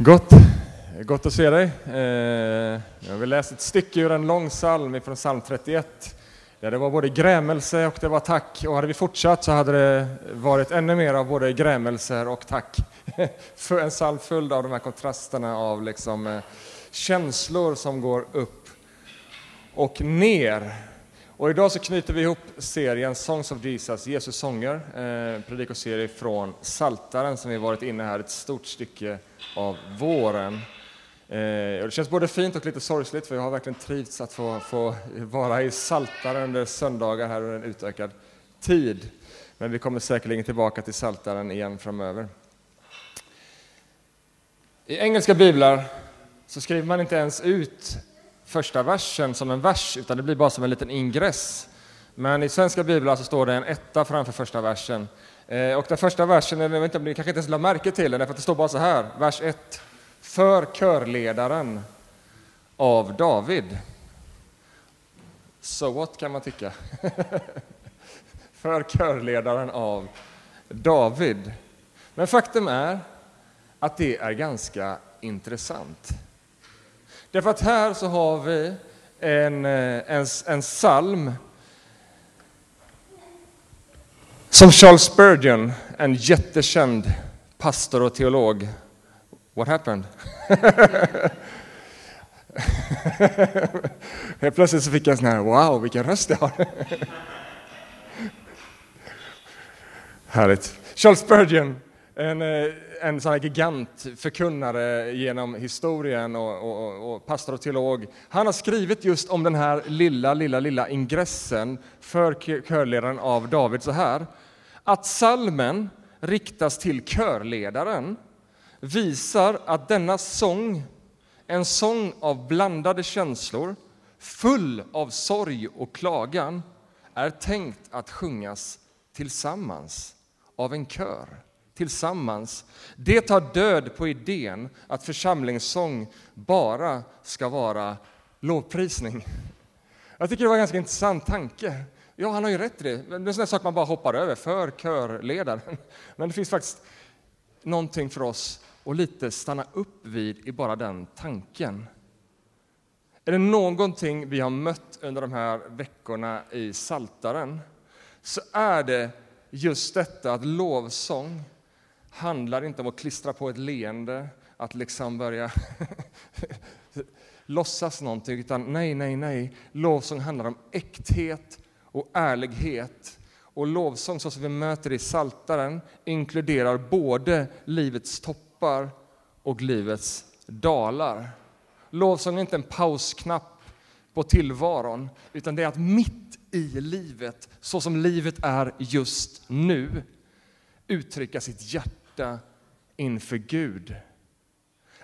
Gott, gott att se dig. Eh, jag vill läsa ett stycke ur en lång psalm från psalm 31. Där det var både grämelse och det var tack. Och hade vi fortsatt så hade det varit ännu mer av både grämelser och tack. För en psalm full av de här kontrasterna av liksom, eh, känslor som går upp och ner. Och idag så knyter vi ihop serien Songs of Jesus, Jesus sånger, eh, predikoserie från Saltaren som vi varit inne här ett stort stycke av våren. Eh, det känns både fint och lite sorgligt för jag har verkligen trivts att få, få vara i Saltaren under söndagar här under en utökad tid. Men vi kommer säkerligen tillbaka till Saltaren igen framöver. I engelska biblar så skriver man inte ens ut första versen som en vers, utan det blir bara som en liten ingress. Men i svenska biblar så står det en etta framför första versen. Eh, och den första versen, jag vet inte, ni kanske inte ens la märke till den, för det står bara så här, vers 1. För körledaren av David. So what, kan man tycka. för körledaren av David. Men faktum är att det är ganska intressant. Därför att här så har vi en, eh, en, en psalm som Charles Spurgeon, en jättekänd pastor och teolog. What happened? Helt plötsligt så fick jag en sån här, wow, vilken röst jag har. Härligt. Charles Spurgeon, en, eh, en sån här gigant förkunnare genom historien och, och, och, pastor och teolog. Han har skrivit just om den här lilla, lilla, lilla ingressen för körledaren av David så här. Att salmen riktas till körledaren visar att denna sång, en sång av blandade känslor, full av sorg och klagan, är tänkt att sjungas tillsammans av en kör tillsammans. Det tar död på idén att församlingssång bara ska vara lovprisning. Jag tycker det var en ganska intressant tanke. Ja, han har ju rätt i det. Det är en sån sak man bara hoppar över för körledaren. Men det finns faktiskt någonting för oss att lite stanna upp vid i bara den tanken. Är det någonting vi har mött under de här veckorna i Saltaren så är det just detta att lovsång handlar inte om att klistra på ett leende, att liksom börja låtsas någonting, utan nej, nej, nej. Lovsång handlar om äkthet och ärlighet. Och lovsång, så som vi möter i Saltaren inkluderar både livets toppar och livets dalar. Lovsång är inte en pausknapp på tillvaron, utan det är att mitt i livet, så som livet är just nu, uttrycka sitt hjärta inför Gud.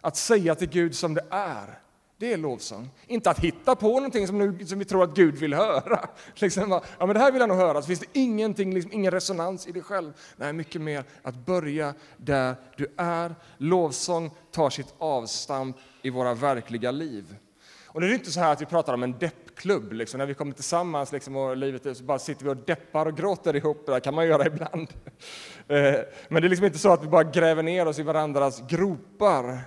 Att säga till Gud som det är, det är lovsång. Inte att hitta på någonting som, nu, som vi tror att Gud vill höra. Liksom, ja, men det här vill han nog höra, så finns det ingenting, liksom, ingen resonans i dig själv. Nej, mycket mer att börja där du är. Lovsång tar sitt avstamp i våra verkliga liv. Och det är inte så här att vi pratar om en deppklubb, liksom, när vi kommer tillsammans liksom, och livet så bara sitter vi och deppar och gråter ihop. Det kan man göra ibland. Eh, men det är liksom inte så att vi bara gräver ner oss i varandras gropar.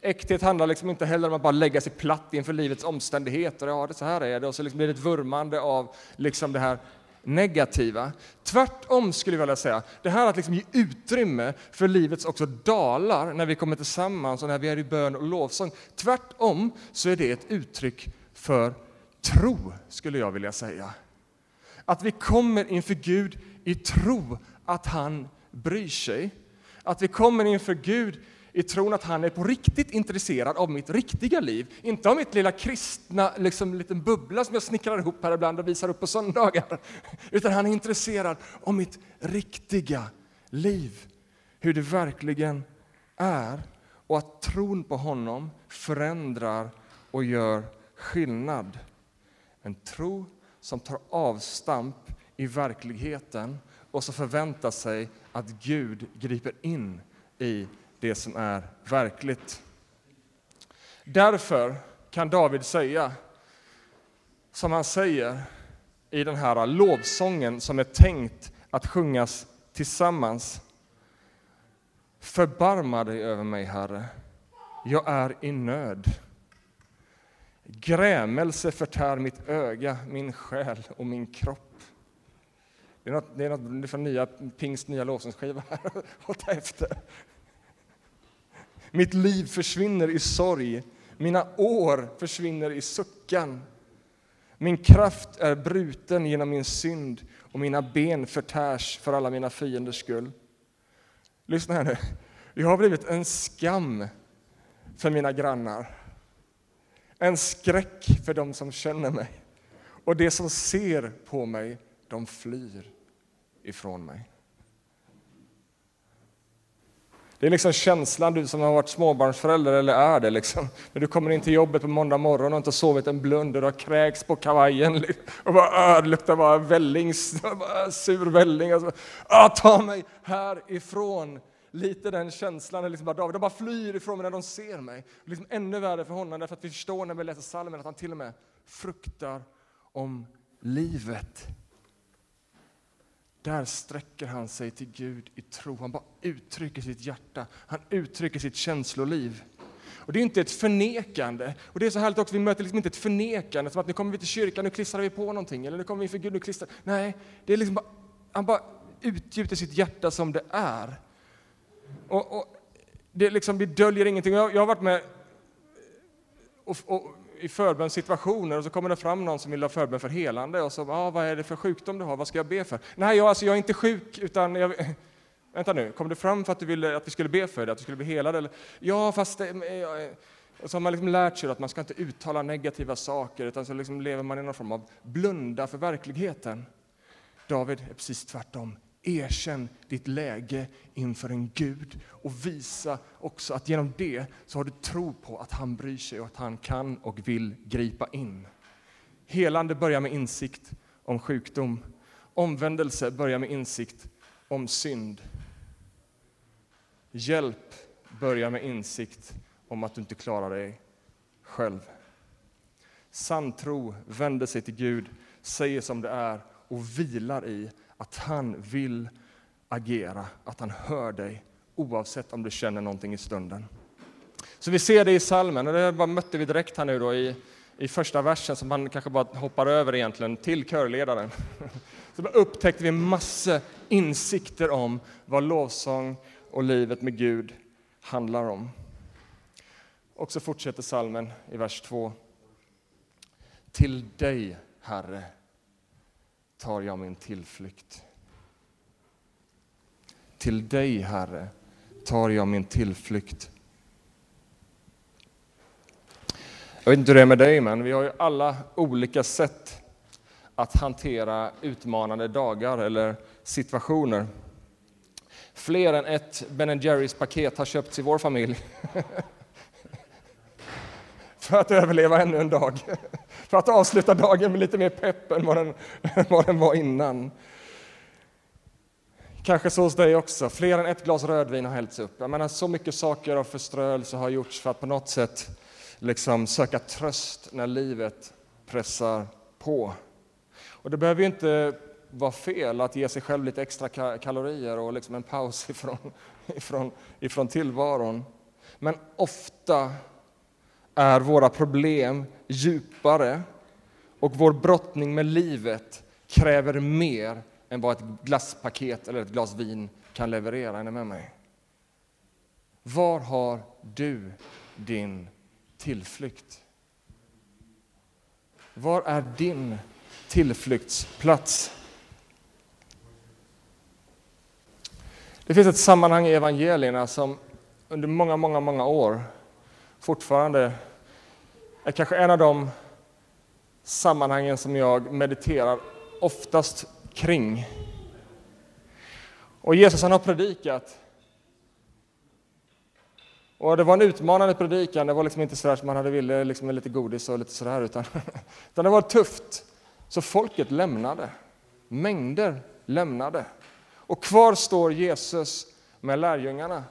Äkthet handlar liksom inte heller om att bara lägga sig platt inför livets omständigheter. Ja, det så här är det. Och så liksom blir det ett vurmande av liksom det här negativa. Tvärtom skulle jag vilja säga. Det här att liksom ge utrymme för livets också dalar när vi kommer tillsammans och när vi är i bön och lovsång. Tvärtom så är det ett uttryck för tro, skulle jag vilja säga. Att vi kommer inför Gud i tro att han bryr sig. Att vi kommer inför Gud i tron att han är på riktigt intresserad av mitt riktiga liv. Inte av mitt lilla kristna liksom, liten bubbla som jag snickrar ihop här ibland och visar upp på söndagar. Utan han är intresserad av mitt riktiga liv. Hur det verkligen är. Och att tron på honom förändrar och gör skillnad. En tro som tar avstamp i verkligheten och som förväntar sig att Gud griper in i det som är verkligt. Därför kan David säga, som han säger i den här lovsången som är tänkt att sjungas tillsammans. Förbarma dig över mig, Herre. Jag är i nöd. Grämelse förtär mitt öga, min själ och min kropp. Det är något, det är något från nya, Pingst nya lovsångsskiva här att ta efter. Mitt liv försvinner i sorg, mina år försvinner i suckan. Min kraft är bruten genom min synd och mina ben förtärs för alla mina fienders skull. Lyssna här nu. Jag har blivit en skam för mina grannar. En skräck för dem som känner mig. Och de som ser på mig, de flyr ifrån mig. Det är liksom känslan, du som har varit småbarnsförälder eller är det, liksom. när du kommer in till jobbet på måndag morgon och inte sovit en blund och du har kräks på kavajen liksom. och bara, äh, det luktar bara välling, bara äh, sur välling. Och så, ta mig härifrån! Lite den känslan, liksom bara, David, de bara flyr ifrån mig när de ser mig. Liksom ännu värre för honom, därför att vi förstår när vi läser salmen att han till och med fruktar om livet. Där sträcker han sig till Gud i tro. Han bara uttrycker sitt hjärta, han uttrycker sitt känsloliv. Och Det är inte ett förnekande. Och det är så härligt också, vi möter liksom inte ett förnekande, som att nu kommer vi till kyrkan, nu klistrar vi på någonting, eller nu kommer vi inför Gud, nu klistrar... Nej, det är liksom bara, han bara utgjuter sitt hjärta som det är. Och, och det liksom, det döljer ingenting. Jag, jag har varit med och, och i förbönssituationer och så kommer det fram någon som vill ha förbön för helande och så, ah, vad är det för sjukdom du har, vad ska jag be för? Nej, jag, alltså, jag är inte sjuk, utan jag, Vänta nu, kom du fram för att du ville att vi skulle be för dig, att du skulle bli helad? Eller? Ja, fast... Eh, eh, och så har man liksom lärt sig att man ska inte uttala negativa saker, utan så liksom lever man i någon form av blunda för verkligheten. David är precis tvärtom. Erkänn ditt läge inför en Gud och visa också att genom det så har du tro på att han bryr sig och att han kan och vill gripa in. Helande börjar med insikt om sjukdom. Omvändelse börjar med insikt om synd. Hjälp börjar med insikt om att du inte klarar dig själv. Sann tro vänder sig till Gud, säger som det är och vilar i att han vill agera, att han hör dig oavsett om du känner någonting i stunden. Så vi ser det i salmen, och det mötte vi direkt här nu då i, i första versen som man kanske bara hoppar över egentligen, till körledaren. Så upptäckte vi massor insikter om vad lovsång och livet med Gud handlar om. Och så fortsätter salmen i vers 2. Till dig, Herre, tar jag min tillflykt. Till dig, Herre, tar jag min tillflykt. Jag vet inte hur det är med dig, men vi har ju alla olika sätt att hantera utmanande dagar eller situationer. Fler än ett Ben Jerrys paket har köpts i vår familj. För att överleva ännu en dag. För att avsluta dagen med lite mer pepp än vad den, vad den var innan. Kanske så hos dig också. Fler än ett glas rödvin har hällts upp. Jag menar, så mycket saker av förströelse har gjorts för att på något sätt liksom söka tröst när livet pressar på. Och det behöver ju inte vara fel att ge sig själv lite extra kalorier och liksom en paus ifrån, ifrån, ifrån tillvaron. Men ofta är våra problem djupare och vår brottning med livet kräver mer än vad ett glasspaket eller ett glas vin kan leverera. Är ni med mig? Var har du din tillflykt? Var är din tillflyktsplats? Det finns ett sammanhang i evangelierna som under många, många, många år fortfarande är kanske en av de sammanhangen som jag mediterar oftast kring. Och Jesus han har predikat. Och det var en utmanande predikan, det var liksom inte sådär som man hade ville, liksom med lite godis och lite sådär, utan, utan det var tufft. Så folket lämnade. Mängder lämnade. Och kvar står Jesus med lärjungarna.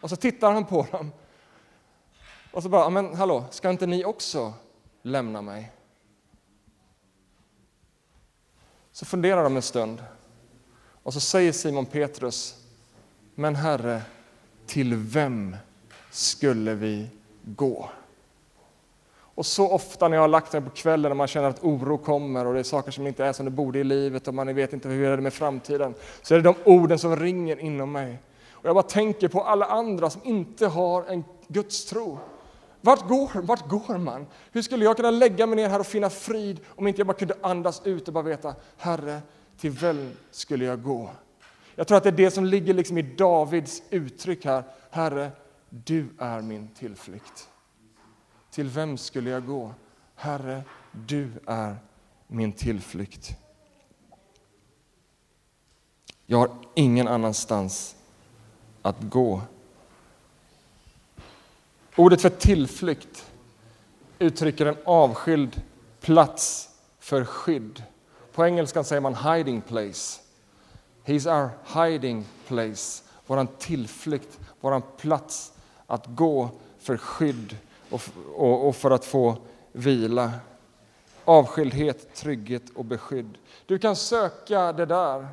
Och så tittar han på dem. Och så bara, men hallå, ska inte ni också lämna mig? Så funderar de en stund. Och så säger Simon Petrus, men Herre, till vem skulle vi gå? Och så ofta när jag har lagt mig på kvällen och man känner att oro kommer och det är saker som inte är som det borde i livet och man vet inte hur det är med framtiden, så är det de orden som ringer inom mig. Och jag bara tänker på alla andra som inte har en gudstro. Vart går, vart går man? Hur skulle jag kunna lägga mig ner här och finna frid om inte jag bara kunde andas ut och bara veta, Herre, till vem skulle jag gå? Jag tror att det är det som ligger liksom i Davids uttryck här. Herre, du är min tillflykt. Till vem skulle jag gå? Herre, du är min tillflykt. Jag har ingen annanstans att gå. Ordet för tillflykt uttrycker en avskild plats för skydd. På engelskan säger man hiding place. He's our hiding place, vår tillflykt, vår plats att gå för skydd och, och, och för att få vila. Avskildhet, trygghet och beskydd. Du kan söka det där.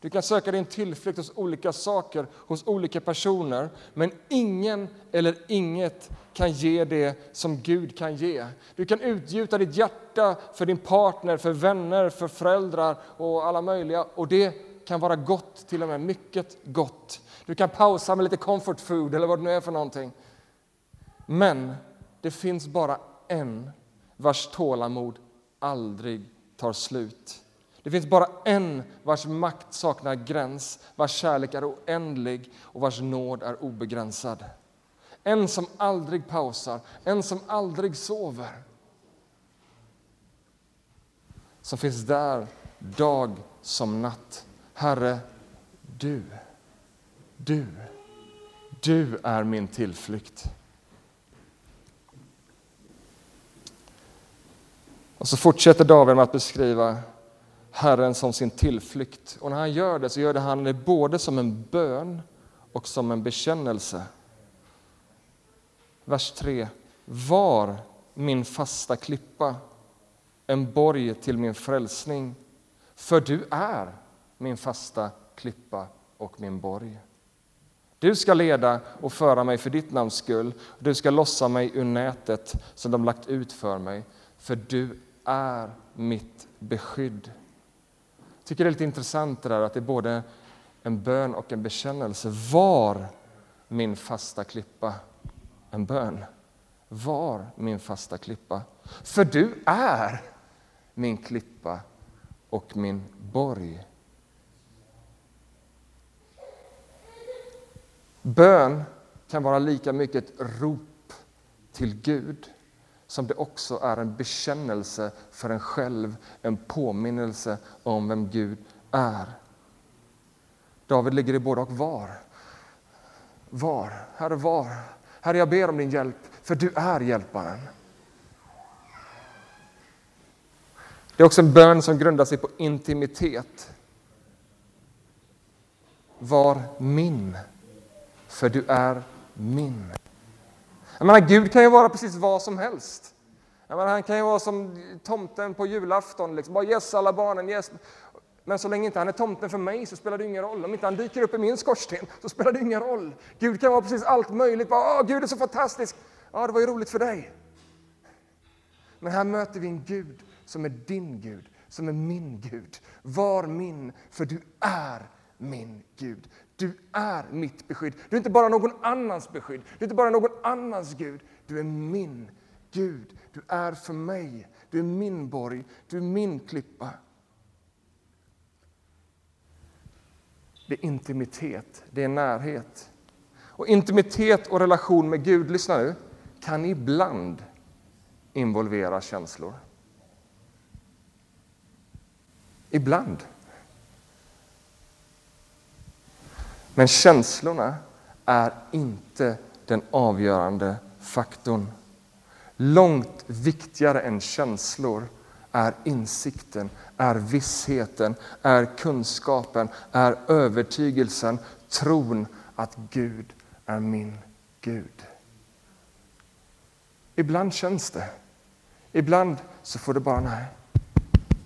Du kan söka din tillflykt hos olika saker, hos olika personer, men ingen eller inget kan ge det som Gud kan ge. Du kan utgjuta ditt hjärta för din partner, för vänner, för föräldrar och alla möjliga, och det kan vara gott, till och med mycket gott. Du kan pausa med lite comfort food eller vad det nu är för någonting. Men det finns bara en vars tålamod aldrig tar slut. Det finns bara en vars makt saknar gräns, vars kärlek är oändlig och vars nåd är obegränsad. En som aldrig pausar, en som aldrig sover. Som finns där dag som natt. Herre, du, du, du är min tillflykt. Och så fortsätter David med att beskriva Herren som sin tillflykt. Och när han gör det så gör det han det både som en bön och som en bekännelse. Vers 3. Var min fasta klippa, en borg till min frälsning. För du är min fasta klippa och min borg. Du ska leda och föra mig för ditt namns skull. Du ska lossa mig ur nätet som de lagt ut för mig, för du är mitt beskydd. Jag tycker det är lite intressant det där, att det är både en bön och en bekännelse. Var min fasta klippa en bön. Var min fasta klippa. För du är min klippa och min borg. Bön kan vara lika mycket ett rop till Gud som det också är en bekännelse för en själv, en påminnelse om vem Gud är. David ligger i både och var. Var, Herre, var. Herre, jag ber om din hjälp, för du är hjälparen. Det är också en bön som grundar sig på intimitet. Var min, för du är min. Jag menar, Gud kan ju vara precis vad som helst. Jag menar, han kan ju vara som tomten på julafton, liksom. bara yes alla barnen, yes. Men så länge inte han är tomten för mig så spelar det ingen roll. Om inte han dyker upp i min skorsten så spelar det ingen roll. Gud kan vara precis allt möjligt. Bara, Åh, Gud är så fantastisk! Ja, det var ju roligt för dig. Men här möter vi en Gud som är din Gud, som är min Gud. Var min, för du är min Gud. Du är mitt beskydd. Du är inte bara någon annans beskydd. Du är inte bara någon annans Gud. Du är min Gud. Du är för mig. Du är min borg. Du är min klippa. Det är intimitet, det är närhet. Och intimitet och relation med Gud, lyssna nu, kan ibland involvera känslor. Ibland. Men känslorna är inte den avgörande faktorn. Långt viktigare än känslor är insikten, är vissheten, är kunskapen, är övertygelsen, tron att Gud är min Gud. Ibland känns det. Ibland så får du bara, nej,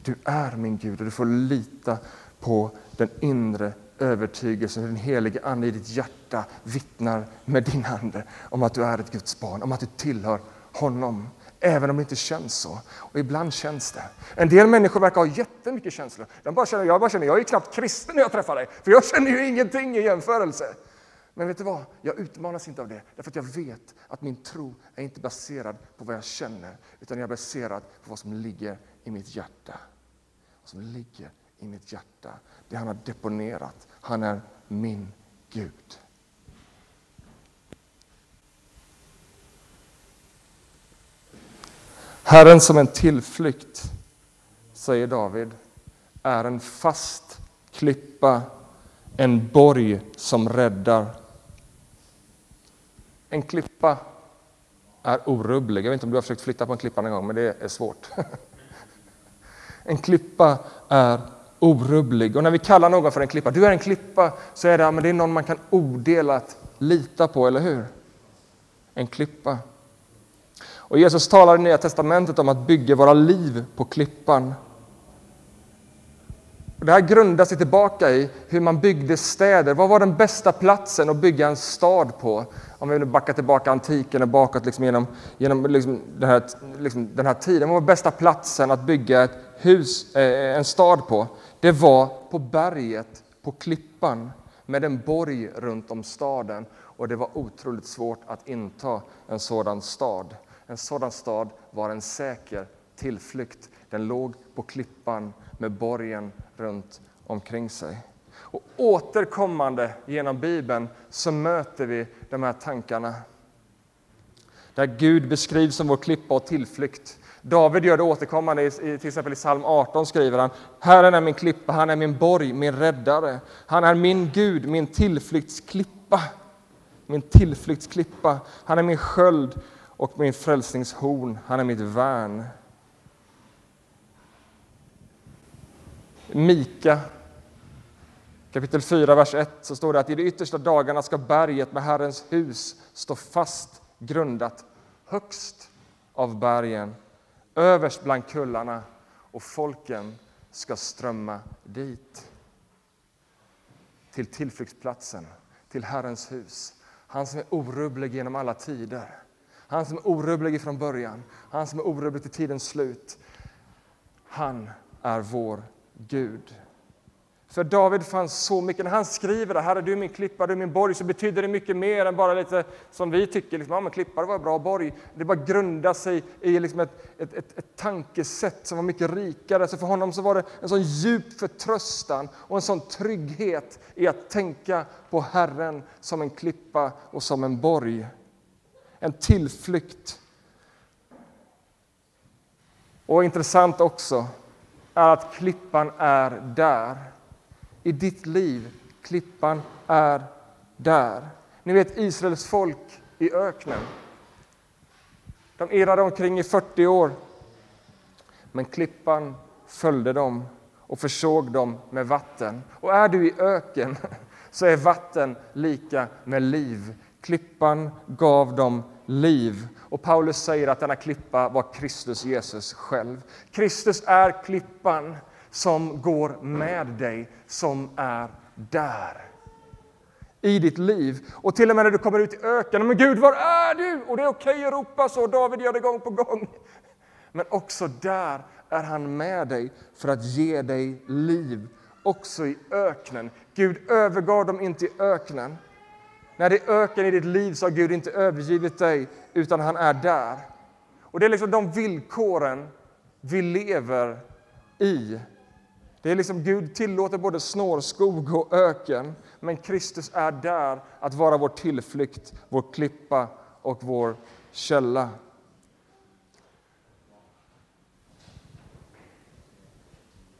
du är min Gud och du får lita på den inre övertygelse, hur den helige Ande i ditt hjärta vittnar med din ande om att du är ett Guds barn, om att du tillhör honom. Även om det inte känns så. Och ibland känns det. En del människor verkar ha jättemycket känslor. De bara känner, jag bara känner, jag är knappt kristen när jag träffar dig, för jag känner ju ingenting i jämförelse. Men vet du vad? Jag utmanas inte av det, därför att jag vet att min tro är inte baserad på vad jag känner, utan jag är baserad på vad som ligger i mitt hjärta. Vad som ligger i mitt hjärta, det han har deponerat. Han är min Gud. Herren som en tillflykt, säger David, är en fast klippa, en borg som räddar. En klippa är orubblig. Jag vet inte om du har försökt flytta på en klippa någon gång, men det är svårt. En klippa är orubblig. Och när vi kallar någon för en klippa, du är en klippa, så är det, men det är någon man kan odelat lita på, eller hur? En klippa. Och Jesus talar i Nya Testamentet om att bygga våra liv på klippan. Och det här grundar sig tillbaka i hur man byggde städer. Vad var den bästa platsen att bygga en stad på? Om vi nu backar tillbaka antiken och bakåt liksom genom, genom liksom den, här, liksom den här tiden. Vad var bästa platsen att bygga ett hus, eh, en stad på? Det var på berget, på klippan, med en borg runt om staden. Och det var otroligt svårt att inta en sådan stad. En sådan stad var en säker tillflykt. Den låg på klippan med borgen runt omkring sig. Och återkommande genom Bibeln så möter vi de här tankarna. Där Gud beskrivs som vår klippa och tillflykt. David gör det återkommande, till exempel i psalm 18 skriver han Herren är min klippa, han är min borg, min räddare. Han är min Gud, min tillflyktsklippa. Min tillflyktsklippa. Han är min sköld och min frälsningshorn. Han är mitt värn. Mika kapitel 4, vers 1 så står det att i de yttersta dagarna ska berget med Herrens hus stå fast grundat högst av bergen, överst bland kullarna och folken ska strömma dit. Till tillflyktsplatsen, till Herrens hus. Han som är orubblig genom alla tider. Han som är orubblig från början, han som är orubblig till tidens slut. Han är vår Gud. För David fanns så mycket, när han skriver det, Herre du är min klippa, du är min borg, så betyder det mycket mer än bara lite som vi tycker, liksom, ja men klippa var bra, borg. Det bara grundar sig i liksom ett, ett, ett, ett tankesätt som var mycket rikare. Så för honom så var det en sån djup förtröstan och en sån trygghet i att tänka på Herren som en klippa och som en borg. En tillflykt. Och intressant också, är att klippan är där. I ditt liv, klippan är där. Ni vet Israels folk i öknen. De irrade omkring i 40 år. Men klippan följde dem och försåg dem med vatten. Och är du i öken så är vatten lika med liv. Klippan gav dem liv. Och Paulus säger att denna klippa var Kristus Jesus själv. Kristus är klippan som går med dig, som är där i ditt liv. Och till och med när du kommer ut i öknen, men Gud, var är du? Och det är okej okay att ropa så, David gör det gång på gång. Men också där är han med dig för att ge dig liv, också i öknen. Gud övergav dem inte i öknen. När det är öken i ditt liv så har Gud inte övergivit dig, utan han är där. Och Det är liksom de villkoren vi lever i. Det är liksom Gud tillåter både snårskog och öken, men Kristus är där att vara vår tillflykt, vår klippa och vår källa.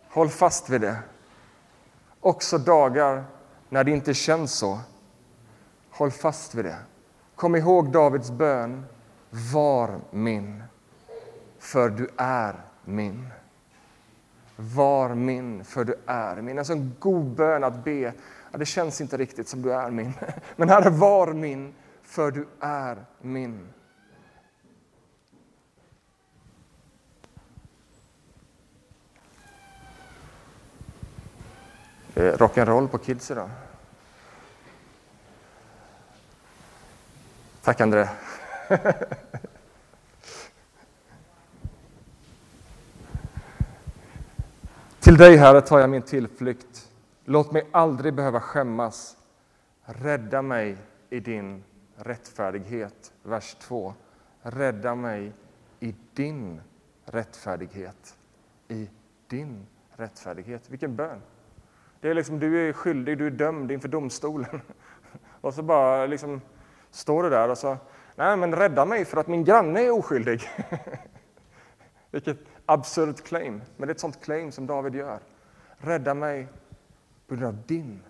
Håll fast vid det. Också dagar när det inte känns så. Håll fast vid det. Kom ihåg Davids bön. Var min, för du är min. Var min, för du är min. Alltså en god bön att be. Ja, det känns inte riktigt som du är min. Men Herre, var min, för du är min. Eh, rock'n'roll på kids idag. Tack André. Till dig, Herre, tar jag min tillflykt. Låt mig aldrig behöva skämmas. Rädda mig i din rättfärdighet. Vers 2. Rädda mig i din rättfärdighet. I din rättfärdighet. Vilken bön! Det är liksom, du är skyldig, du är dömd inför domstolen. Och så bara liksom står du där och så, nej men rädda mig för att min granne är oskyldig. Vilket Absurd claim, men det är ett sånt claim som David gör. Rädda mig på grund av din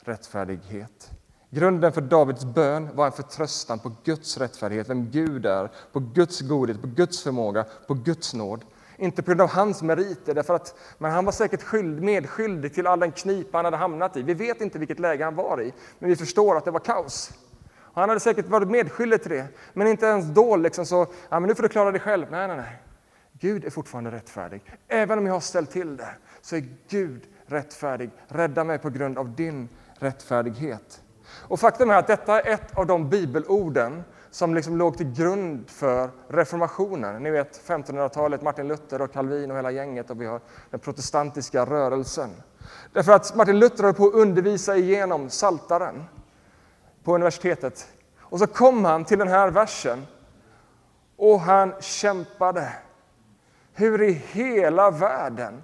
rättfärdighet. Grunden för Davids bön var en förtröstan på Guds rättfärdighet, vem Gud är, på Guds godhet, på Guds förmåga, på Guds nåd. Inte på grund av hans meriter, därför att, men han var säkert skyld, medskyldig till all den knipa han hade hamnat i. Vi vet inte vilket läge han var i, men vi förstår att det var kaos. Och han hade säkert varit medskyldig till det, men inte ens då liksom så, ja, men nu får du klara dig själv. Nej, nej, nej. Gud är fortfarande rättfärdig. Även om jag har ställt till det, så är Gud rättfärdig. Rädda mig på grund av din rättfärdighet. Och faktum är att detta är ett av de bibelorden som liksom låg till grund för reformationen. Ni vet 1500-talet, Martin Luther och Calvin och hela gänget och vi har den protestantiska rörelsen. Därför att Martin Luther höll på att undervisa igenom Saltaren på universitetet. Och så kom han till den här versen och han kämpade. Hur i hela världen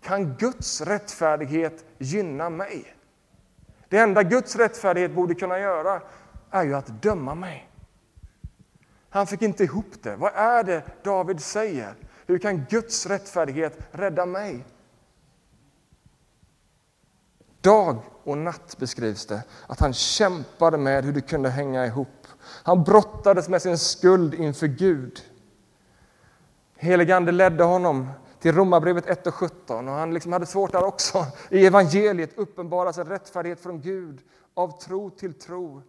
kan Guds rättfärdighet gynna mig? Det enda Guds rättfärdighet borde kunna göra är ju att döma mig. Han fick inte ihop det. Vad är det David säger? Hur kan Guds rättfärdighet rädda mig? Dag och natt beskrivs det, att han kämpade med hur det kunde hänga ihop. Han brottades med sin skuld inför Gud. Heligande ledde honom till Romarbrevet 1 och 17 och han liksom hade svårt där också. I evangeliet uppenbaras en rättfärdighet från Gud av tro till tro.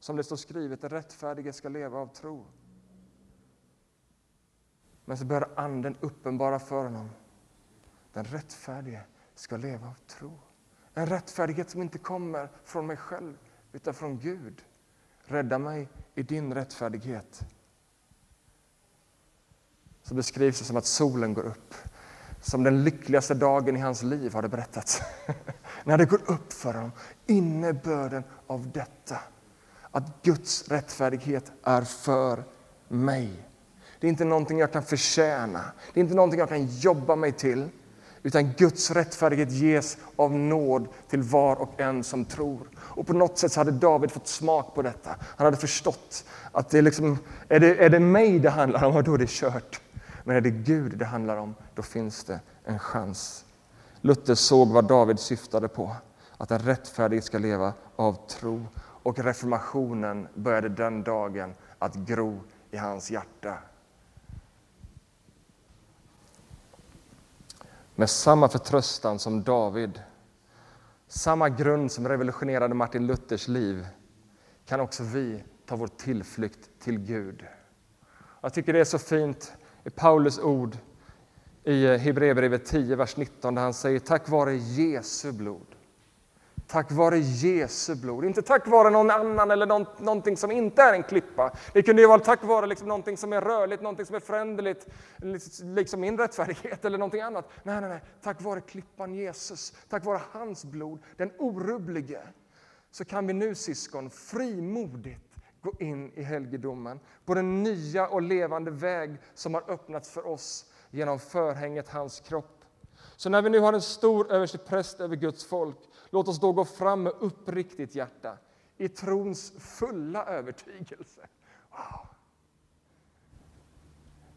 Som det står skrivet, den rättfärdige ska leva av tro. Men så börjar Anden uppenbara för honom. Den rättfärdige ska leva av tro. En rättfärdighet som inte kommer från mig själv, utan från Gud. Rädda mig i din rättfärdighet. Så beskrivs det som att solen går upp. Som den lyckligaste dagen i hans liv har det berättats. När det går upp för honom, innebörden av detta. Att Guds rättfärdighet är för mig. Det är inte någonting jag kan förtjäna, det är inte någonting jag kan jobba mig till. Utan Guds rättfärdighet ges av nåd till var och en som tror. Och på något sätt så hade David fått smak på detta. Han hade förstått att det liksom, är, det, är det mig det handlar om, då är det kört. Men är det Gud det handlar om, då finns det en chans. Luther såg vad David syftade på, att en rättfärdig ska leva av tro. Och reformationen började den dagen att gro i hans hjärta. Med samma förtröstan som David, samma grund som revolutionerade Martin Luthers liv, kan också vi ta vår tillflykt till Gud. Jag tycker det är så fint i Paulus ord i eh, Hebreerbrevet 10, vers 19, där han säger tack vare Jesu blod. Tack vare Jesu blod, inte tack vare någon annan eller någon, någonting som inte är en klippa. Det kunde ju vara tack vare liksom någonting som är rörligt, någonting som är föränderligt, liksom min rättfärdighet eller någonting annat. Nej, nej, nej, tack vare klippan Jesus, tack vare hans blod, den orubblige, så kan vi nu syskon frimodigt gå in i helgedomen på den nya och levande väg som har öppnats för oss genom förhänget hans kropp. Så när vi nu har en stor överstepräst över Guds folk, låt oss då gå fram med uppriktigt hjärta i trons fulla övertygelse. Wow.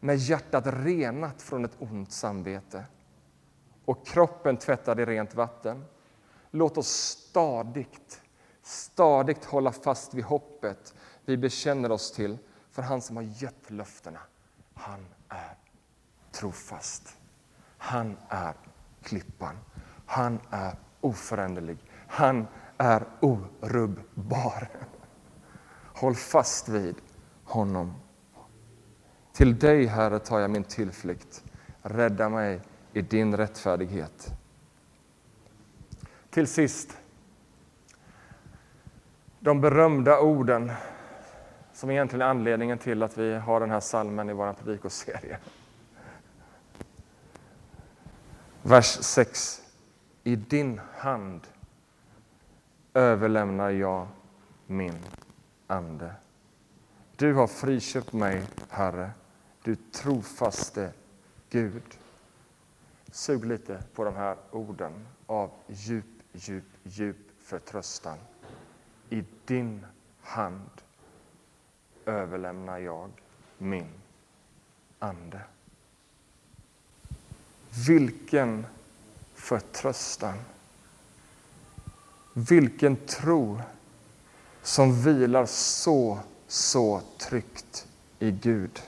Med hjärtat renat från ett ont samvete och kroppen tvättad i rent vatten. Låt oss stadigt, stadigt hålla fast vid hoppet vi bekänner oss till, för han som har gett löftena, han är trofast. Han är klippan. Han är oföränderlig. Han är orubbar. Håll fast vid honom. Till dig, Herre, tar jag min tillflykt. Rädda mig i din rättfärdighet. Till sist, de berömda orden som egentligen är anledningen till att vi har den här salmen i vår predikoserie. Vers 6. I din hand överlämnar jag min ande. Du har friköpt mig, Herre, du trofaste Gud. Sug lite på de här orden av djup, djup, djup förtröstan. I din hand överlämnar jag min ande. Vilken förtröstan! Vilken tro som vilar så, så tryggt i Gud.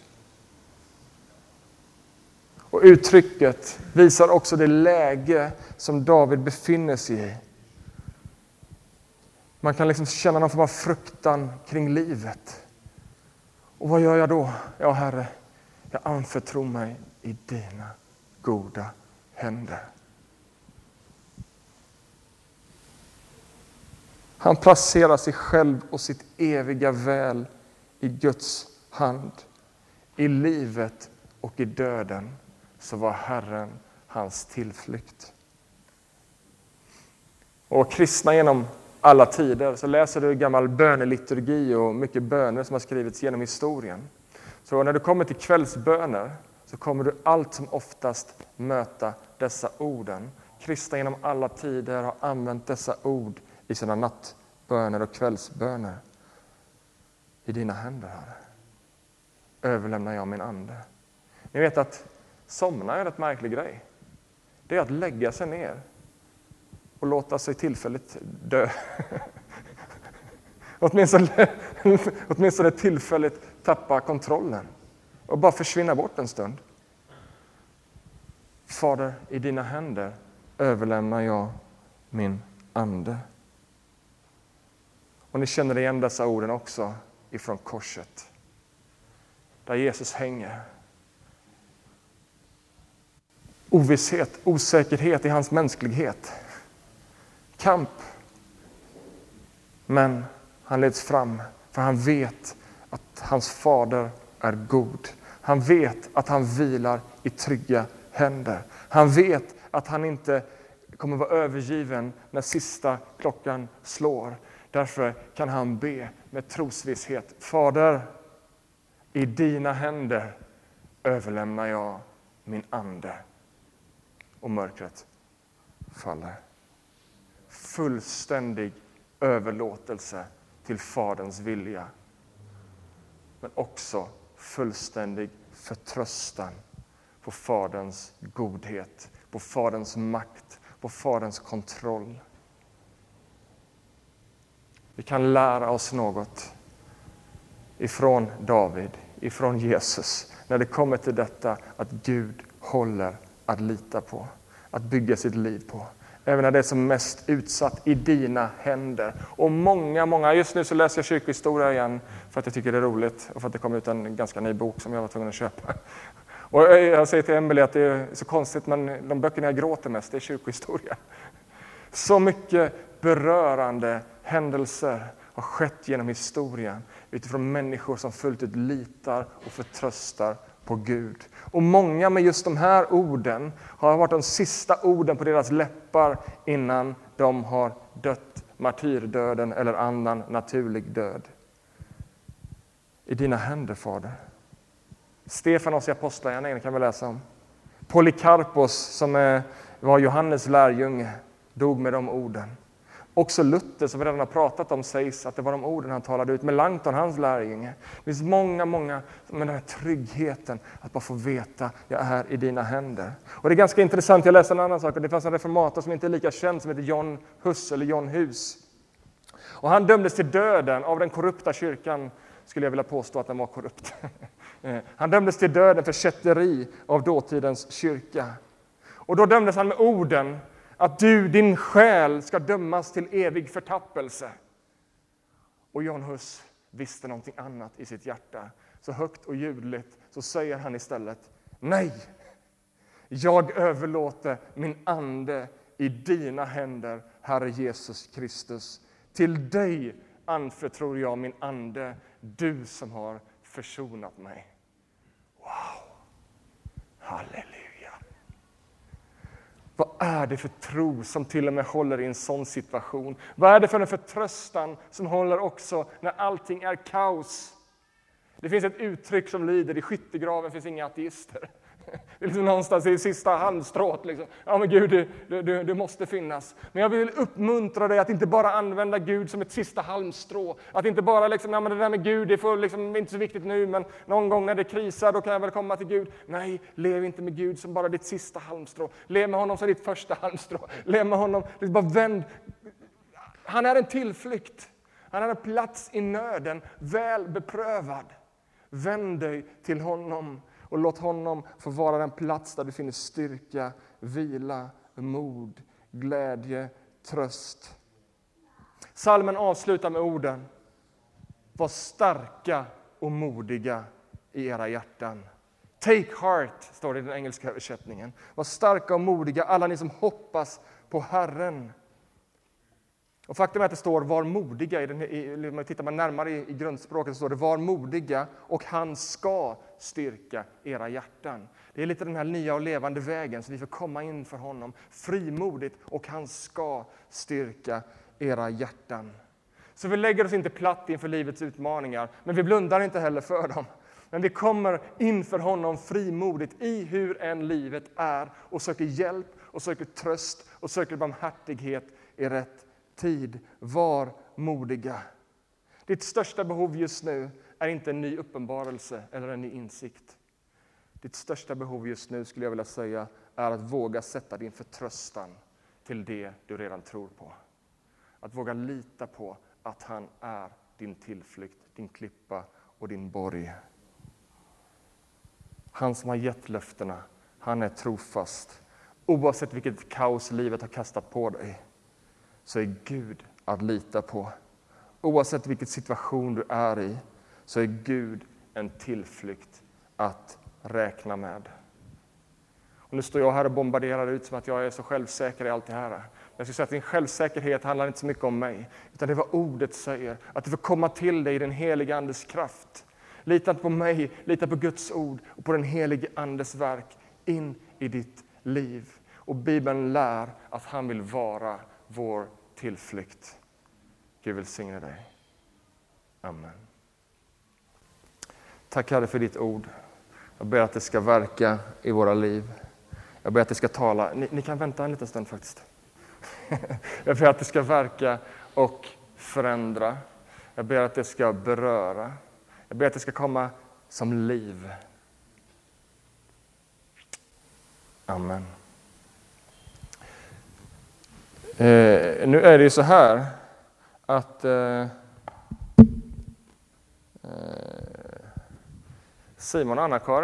Och uttrycket visar också det läge som David befinner sig i. Man kan liksom känna någon form av fruktan kring livet. Och vad gör jag då? Ja, Herre, jag anförtror mig i dina goda händer. Han placerar sig själv och sitt eviga väl i Guds hand. I livet och i döden så var Herren hans tillflykt. Och kristna genom alla tider så läser du gammal böneliturgi och mycket böner som har skrivits genom historien. Så när du kommer till kvällsböner så kommer du allt som oftast möta dessa orden. Kristna genom alla tider har använt dessa ord i sina nattböner och kvällsböner. I dina händer, Herre, överlämnar jag min ande. Ni vet att somna är en rätt märklig grej. Det är att lägga sig ner och låta sig tillfälligt dö. åtminstone, åtminstone tillfälligt tappa kontrollen och bara försvinna bort en stund. Fader, i dina händer överlämnar jag min ande. Och ni känner igen dessa orden också ifrån korset. Där Jesus hänger. Ovisshet, osäkerhet i hans mänsklighet. Kamp. Men han leds fram för han vet att hans fader är god. Han vet att han vilar i trygga händer. Han vet att han inte kommer vara övergiven när sista klockan slår. Därför kan han be med trosvisshet. Fader, i dina händer överlämnar jag min ande. Och mörkret faller. Fullständig överlåtelse till Faderns vilja. Men också fullständig förtröstan på Faderns godhet, på Faderns makt, på Faderns kontroll. Vi kan lära oss något ifrån David, ifrån Jesus, när det kommer till detta att Gud håller att lita på, att bygga sitt liv på. Även när det är som mest utsatt i dina händer. Och många, många, just nu så läser jag kyrkohistoria igen för att jag tycker det är roligt och för att det kom ut en ganska ny bok som jag var tvungen att köpa. Och eh, jag säger till Emelie att det är så konstigt, men de böckerna jag gråter mest, det är kyrkohistoria. Så mycket berörande händelser har skett genom historien utifrån människor som fullt ut litar och förtröstar på Gud. Och många med just de här orden har varit de sista orden på deras läppar innan de har dött martyrdöden eller annan naturlig död. I dina händer, Fader. Stefanos i Apostlagärningarna kan vi läsa om. Polykarpos, som var Johannes lärjunge, dog med de orden. Också Luther, som vi redan har pratat om, sägs att det var de orden han talade ut. Melanchthon, hans lärjunge. Det finns många, många med den här tryggheten att bara få veta, jag är i dina händer. Och det är ganska intressant, jag läste en annan sak, det fanns en reformator som inte är lika känd, som heter John Hus, eller John Hus. Och han dömdes till döden av den korrupta kyrkan, skulle jag vilja påstå att den var korrupt. Han dömdes till döden för kätteri av dåtidens kyrka. Och då dömdes han med orden att du, din själ, ska dömas till evig förtappelse. Och John Hus visste någonting annat i sitt hjärta. Så högt och ljudligt så säger han istället Nej, jag överlåter min ande i dina händer, Herre Jesus Kristus. Till dig anförtror jag min ande, du som har försonat mig. Wow! Halleluja! Vad är det för tro som till och med håller i en sån situation? Vad är det för en förtröstan som håller också när allting är kaos? Det finns ett uttryck som lyder i skyttegraven finns inga ateister. Det är liksom någonstans i sista halmstrået. Liksom. Ja, men Gud, du, du, du måste finnas. Men jag vill uppmuntra dig att inte bara använda Gud som ett sista halmstrå. Att inte bara liksom, ja, men det där med Gud, det får liksom inte så viktigt nu, men någon gång när det krisar, då kan jag väl komma till Gud. Nej, lev inte med Gud som bara ditt sista halmstrå. Lev med honom som ditt första halmstrå. Lev med honom, liksom bara vänd. Han är en tillflykt. Han är en plats i nöden, väl beprövad. Vänd dig till honom och låt honom få vara den plats där du finner styrka, vila, mod, glädje, tröst. Salmen avslutar med orden Var starka och modiga i era hjärtan. Take heart, står det i den engelska översättningen. Var starka och modiga, alla ni som hoppas på Herren. Och faktum är att det står var modiga, i den, i, om man tittar man närmare i, i grundspråket så står det var modiga och han ska styrka era hjärtan. Det är lite den här nya och levande vägen så vi får komma in för honom frimodigt och han ska styrka era hjärtan. Så vi lägger oss inte platt inför livets utmaningar, men vi blundar inte heller för dem. Men vi kommer inför honom frimodigt i hur än livet är och söker hjälp och söker tröst och söker barmhärtighet i rätt tid. Var modiga. Ditt största behov just nu är inte en ny uppenbarelse eller en ny insikt. Ditt största behov just nu skulle jag vilja säga är att våga sätta din förtröstan till det du redan tror på. Att våga lita på att han är din tillflykt, din klippa och din borg. Han som har gett löftena, han är trofast. Oavsett vilket kaos livet har kastat på dig så är Gud att lita på. Oavsett vilken situation du är i så är Gud en tillflykt att räkna med. Och nu står jag här och bombarderar ut som att jag är så självsäker i allt det här. Jag skulle säga att din självsäkerhet handlar inte så mycket om mig, utan det är vad ordet säger. Att du får komma till dig i den heliga Andes kraft. Lita inte på mig, lita på Guds ord och på den helige Andes verk in i ditt liv. Och Bibeln lär att han vill vara vår tillflykt. Gud välsigne dig. Amen. Tack Herre för ditt ord. Jag ber att det ska verka i våra liv. Jag ber att det ska tala. Ni, ni kan vänta en liten stund faktiskt. Jag ber att det ska verka och förändra. Jag ber att det ska beröra. Jag ber att det ska komma som liv. Amen. Eh, nu är det ju så här att eh, eh Simon och Anna-Karin